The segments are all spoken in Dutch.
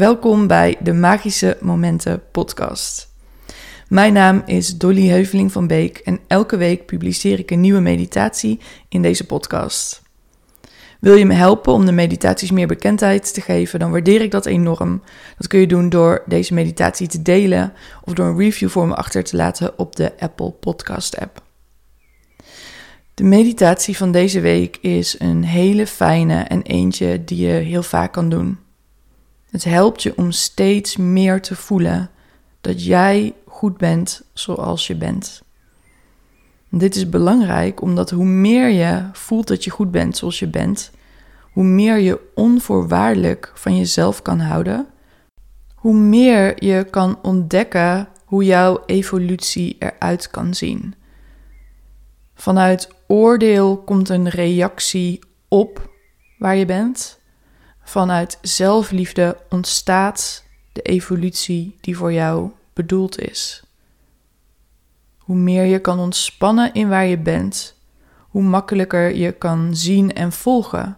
Welkom bij de Magische Momenten podcast. Mijn naam is Dolly Heuveling van Beek en elke week publiceer ik een nieuwe meditatie in deze podcast. Wil je me helpen om de meditaties meer bekendheid te geven, dan waardeer ik dat enorm. Dat kun je doen door deze meditatie te delen of door een review voor me achter te laten op de Apple Podcast app. De meditatie van deze week is een hele fijne en eentje die je heel vaak kan doen. Het helpt je om steeds meer te voelen dat jij goed bent zoals je bent. Dit is belangrijk omdat hoe meer je voelt dat je goed bent zoals je bent, hoe meer je onvoorwaardelijk van jezelf kan houden, hoe meer je kan ontdekken hoe jouw evolutie eruit kan zien. Vanuit oordeel komt een reactie op waar je bent. Vanuit zelfliefde ontstaat de evolutie die voor jou bedoeld is. Hoe meer je kan ontspannen in waar je bent, hoe makkelijker je kan zien en volgen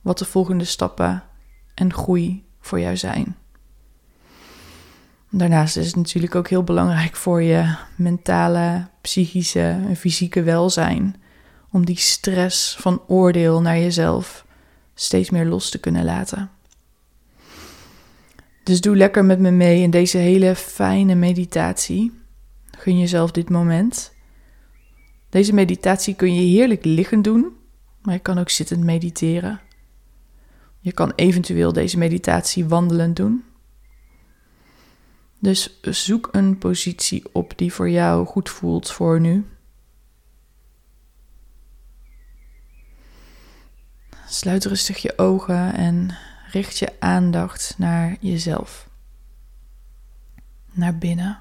wat de volgende stappen en groei voor jou zijn. Daarnaast is het natuurlijk ook heel belangrijk voor je mentale, psychische en fysieke welzijn om die stress van oordeel naar jezelf steeds meer los te kunnen laten. Dus doe lekker met me mee in deze hele fijne meditatie. Gun jezelf dit moment. Deze meditatie kun je heerlijk liggend doen, maar je kan ook zittend mediteren. Je kan eventueel deze meditatie wandelend doen. Dus zoek een positie op die voor jou goed voelt voor nu. Sluit rustig je ogen en richt je aandacht naar jezelf. Naar binnen.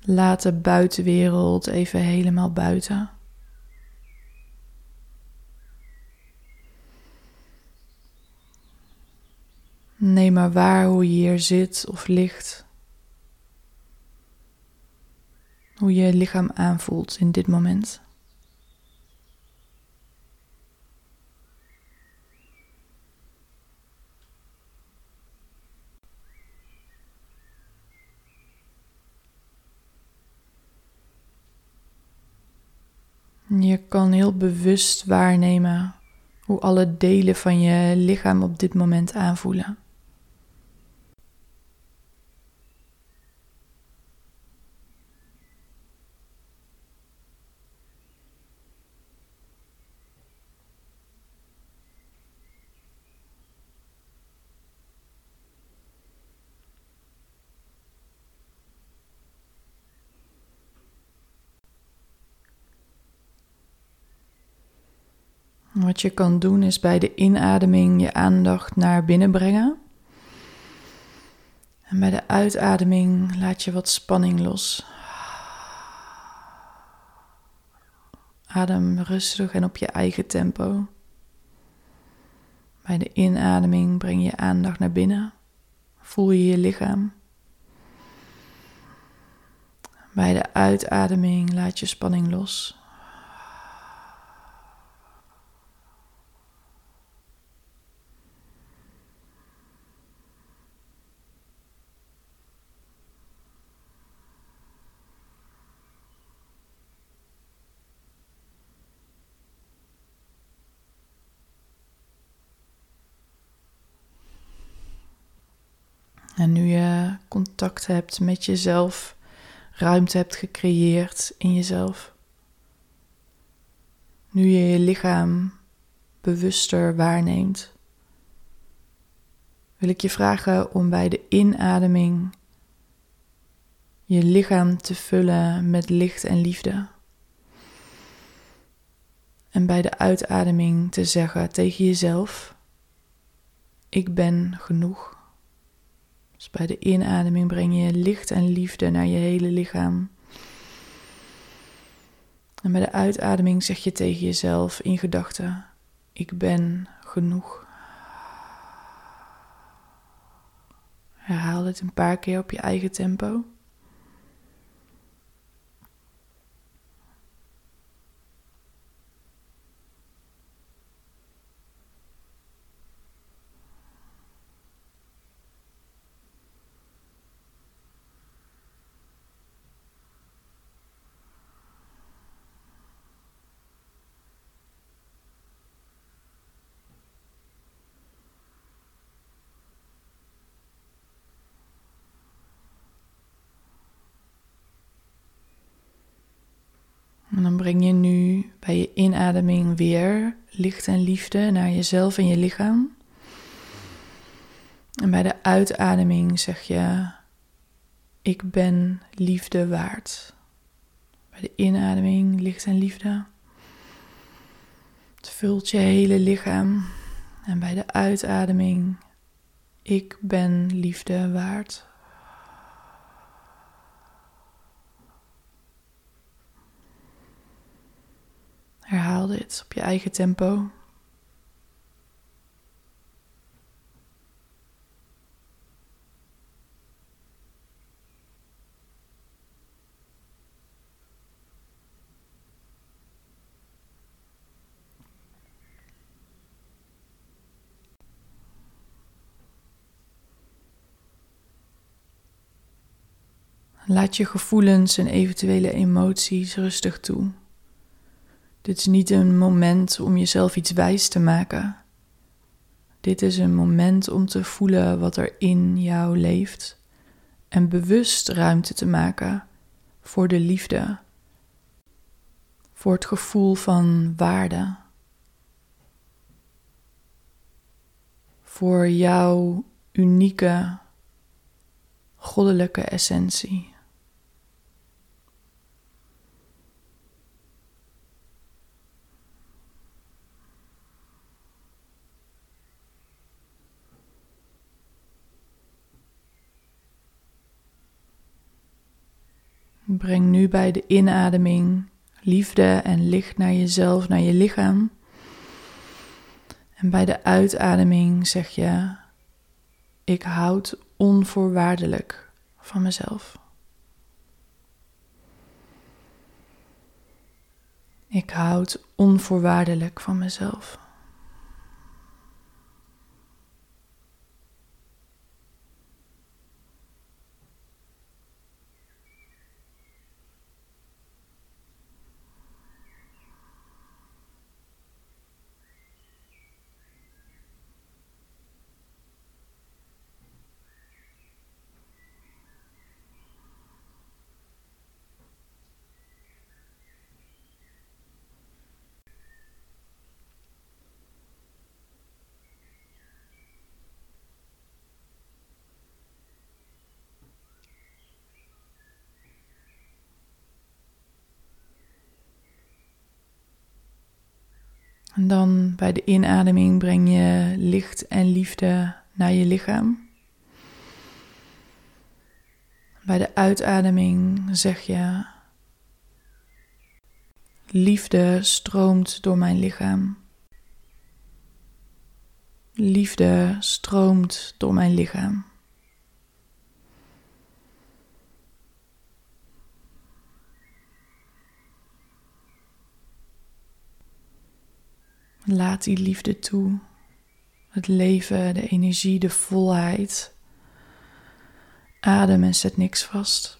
Laat de buitenwereld even helemaal buiten. Neem maar waar hoe je hier zit of ligt. Hoe je lichaam aanvoelt in dit moment. Je kan heel bewust waarnemen hoe alle delen van je lichaam op dit moment aanvoelen. Wat je kan doen is bij de inademing je aandacht naar binnen brengen. En bij de uitademing laat je wat spanning los. Adem rustig en op je eigen tempo. Bij de inademing breng je aandacht naar binnen. Voel je je lichaam. Bij de uitademing laat je spanning los. En nu je contact hebt met jezelf, ruimte hebt gecreëerd in jezelf. Nu je je lichaam bewuster waarneemt, wil ik je vragen om bij de inademing je lichaam te vullen met licht en liefde. En bij de uitademing te zeggen tegen jezelf: Ik ben genoeg. Dus bij de inademing breng je licht en liefde naar je hele lichaam. En bij de uitademing zeg je tegen jezelf in gedachten: Ik ben genoeg. Herhaal dit een paar keer op je eigen tempo. En dan breng je nu bij je inademing weer licht en liefde naar jezelf en je lichaam. En bij de uitademing zeg je: Ik ben liefde waard. Bij de inademing licht en liefde. Het vult je hele lichaam. En bij de uitademing: Ik ben liefde waard. Herhaal dit op je eigen tempo. Laat je gevoelens en eventuele emoties rustig toe. Dit is niet een moment om jezelf iets wijs te maken. Dit is een moment om te voelen wat er in jou leeft en bewust ruimte te maken voor de liefde, voor het gevoel van waarde, voor jouw unieke goddelijke essentie. Breng nu bij de inademing liefde en licht naar jezelf, naar je lichaam. En bij de uitademing zeg je: Ik houd onvoorwaardelijk van mezelf. Ik houd onvoorwaardelijk van mezelf. En dan bij de inademing breng je licht en liefde naar je lichaam. Bij de uitademing zeg je: Liefde stroomt door mijn lichaam. Liefde stroomt door mijn lichaam. Laat die liefde toe. Het leven, de energie, de volheid. Adem en zet niks vast.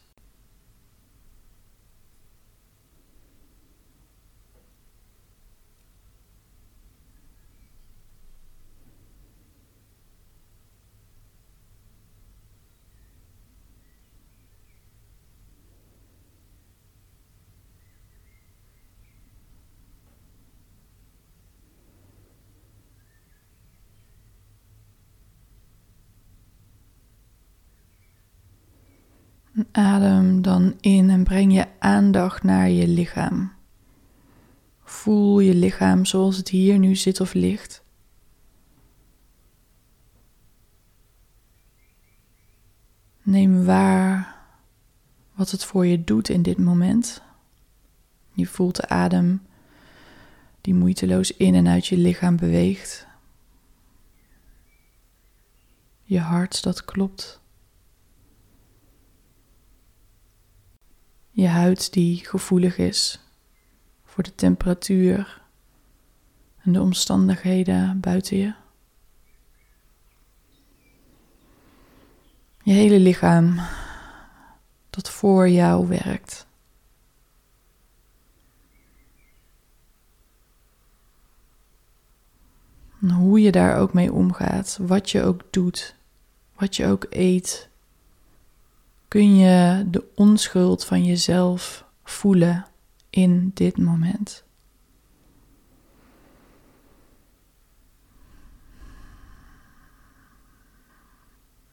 Adem dan in en breng je aandacht naar je lichaam. Voel je lichaam zoals het hier nu zit of ligt. Neem waar wat het voor je doet in dit moment. Je voelt de adem die moeiteloos in en uit je lichaam beweegt. Je hart dat klopt. Je huid die gevoelig is voor de temperatuur en de omstandigheden buiten je. Je hele lichaam dat voor jou werkt. En hoe je daar ook mee omgaat, wat je ook doet, wat je ook eet, kun je de onschuld van jezelf voelen in dit moment.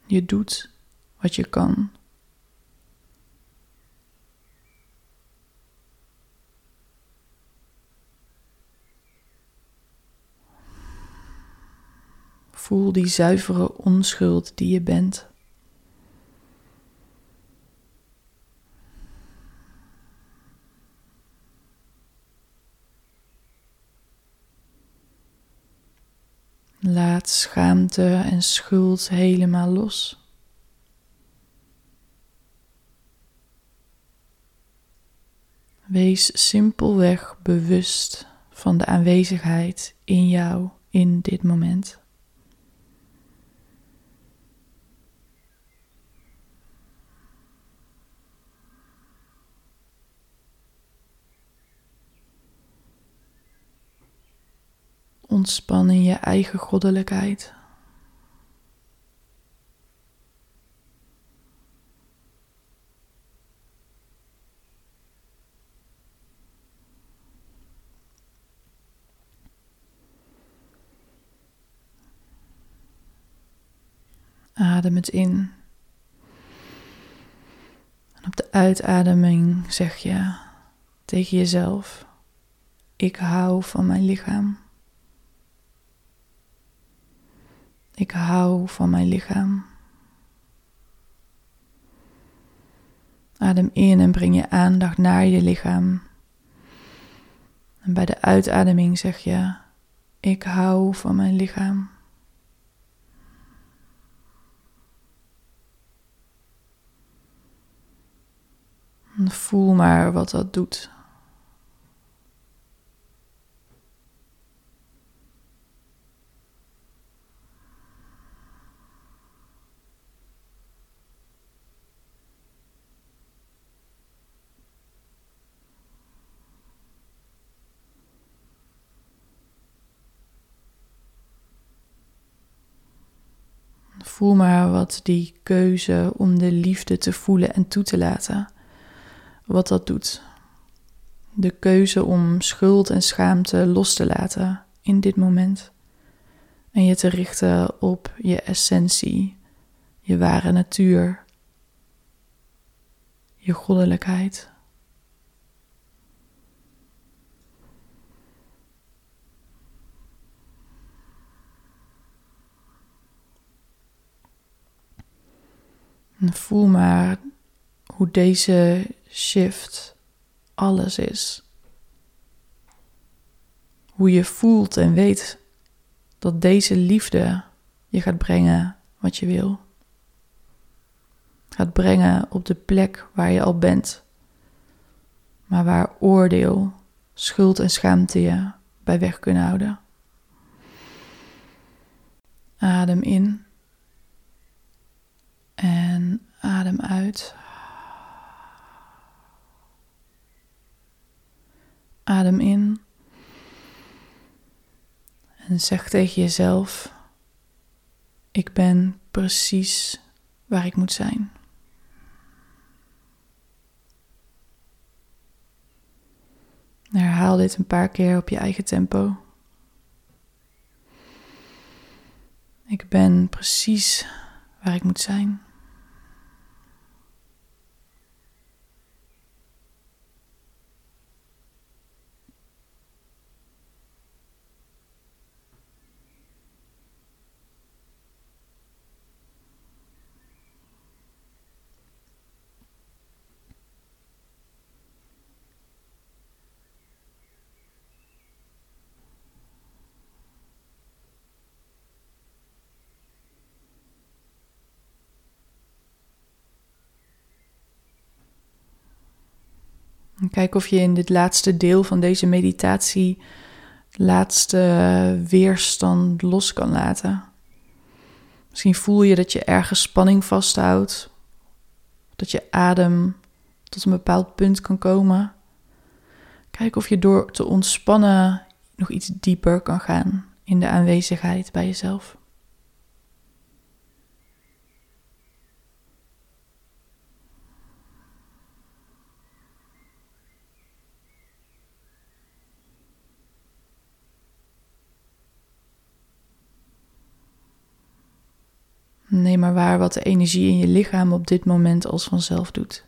Je doet wat je kan. Voel die zuivere onschuld die je bent. Laat schaamte en schuld helemaal los. Wees simpelweg bewust van de aanwezigheid in jou in dit moment. Ontspan in je eigen goddelijkheid. Adem het in. En op de uitademing zeg je tegen jezelf: Ik hou van mijn lichaam. Ik hou van mijn lichaam. Adem in en breng je aandacht naar je lichaam. En bij de uitademing zeg je: Ik hou van mijn lichaam. En voel maar wat dat doet. Voel maar wat die keuze om de liefde te voelen en toe te laten, wat dat doet. De keuze om schuld en schaamte los te laten in dit moment. En je te richten op je essentie, je ware natuur, je goddelijkheid. Voel maar hoe deze shift alles is. Hoe je voelt en weet dat deze liefde je gaat brengen wat je wil. Gaat brengen op de plek waar je al bent, maar waar oordeel, schuld en schaamte je bij weg kunnen houden. Adem in. En adem uit. Adem in. En zeg tegen jezelf: Ik ben precies waar ik moet zijn. Herhaal dit een paar keer op je eigen tempo. Ik ben precies waar ik moet zijn. Kijk of je in dit laatste deel van deze meditatie laatste weerstand los kan laten. Misschien voel je dat je ergens spanning vasthoudt, dat je adem tot een bepaald punt kan komen. Kijk of je door te ontspannen nog iets dieper kan gaan in de aanwezigheid bij jezelf. Neem maar waar wat de energie in je lichaam op dit moment als vanzelf doet.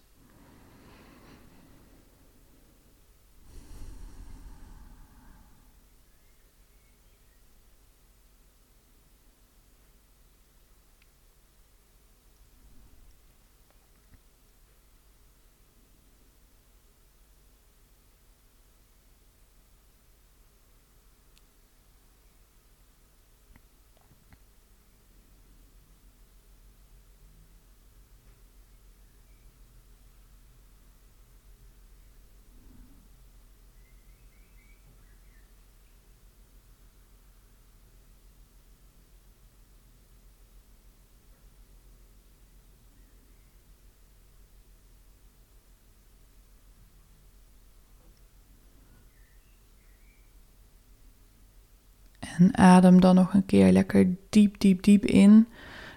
En adem dan nog een keer lekker diep, diep, diep in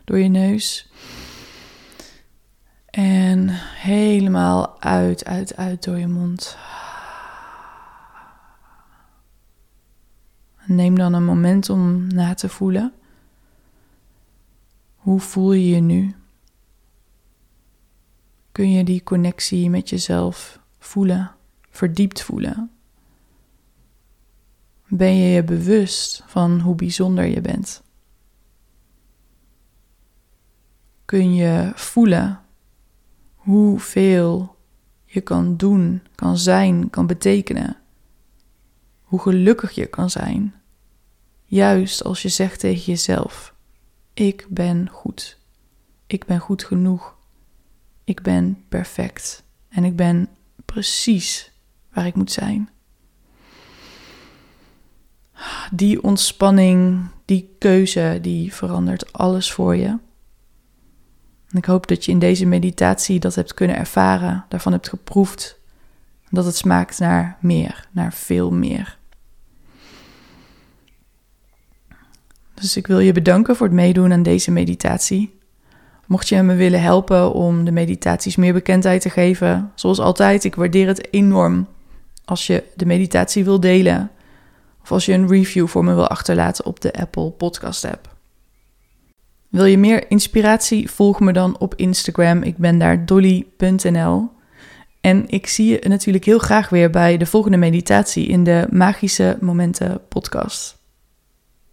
door je neus. En helemaal uit, uit, uit door je mond. Neem dan een moment om na te voelen. Hoe voel je je nu? Kun je die connectie met jezelf voelen, verdiept voelen? Ben je je bewust van hoe bijzonder je bent? Kun je voelen hoeveel je kan doen, kan zijn, kan betekenen? Hoe gelukkig je kan zijn, juist als je zegt tegen jezelf: Ik ben goed, ik ben goed genoeg, ik ben perfect. En ik ben precies waar ik moet zijn die ontspanning, die keuze, die verandert alles voor je. En ik hoop dat je in deze meditatie dat hebt kunnen ervaren, daarvan hebt geproefd. Dat het smaakt naar meer, naar veel meer. Dus ik wil je bedanken voor het meedoen aan deze meditatie. Mocht je me willen helpen om de meditaties meer bekendheid te geven, zoals altijd, ik waardeer het enorm als je de meditatie wil delen of als je een review voor me wil achterlaten op de Apple Podcast app. Wil je meer inspiratie? Volg me dan op Instagram. Ik ben daar dolly.nl. En ik zie je natuurlijk heel graag weer bij de volgende meditatie in de Magische Momenten podcast.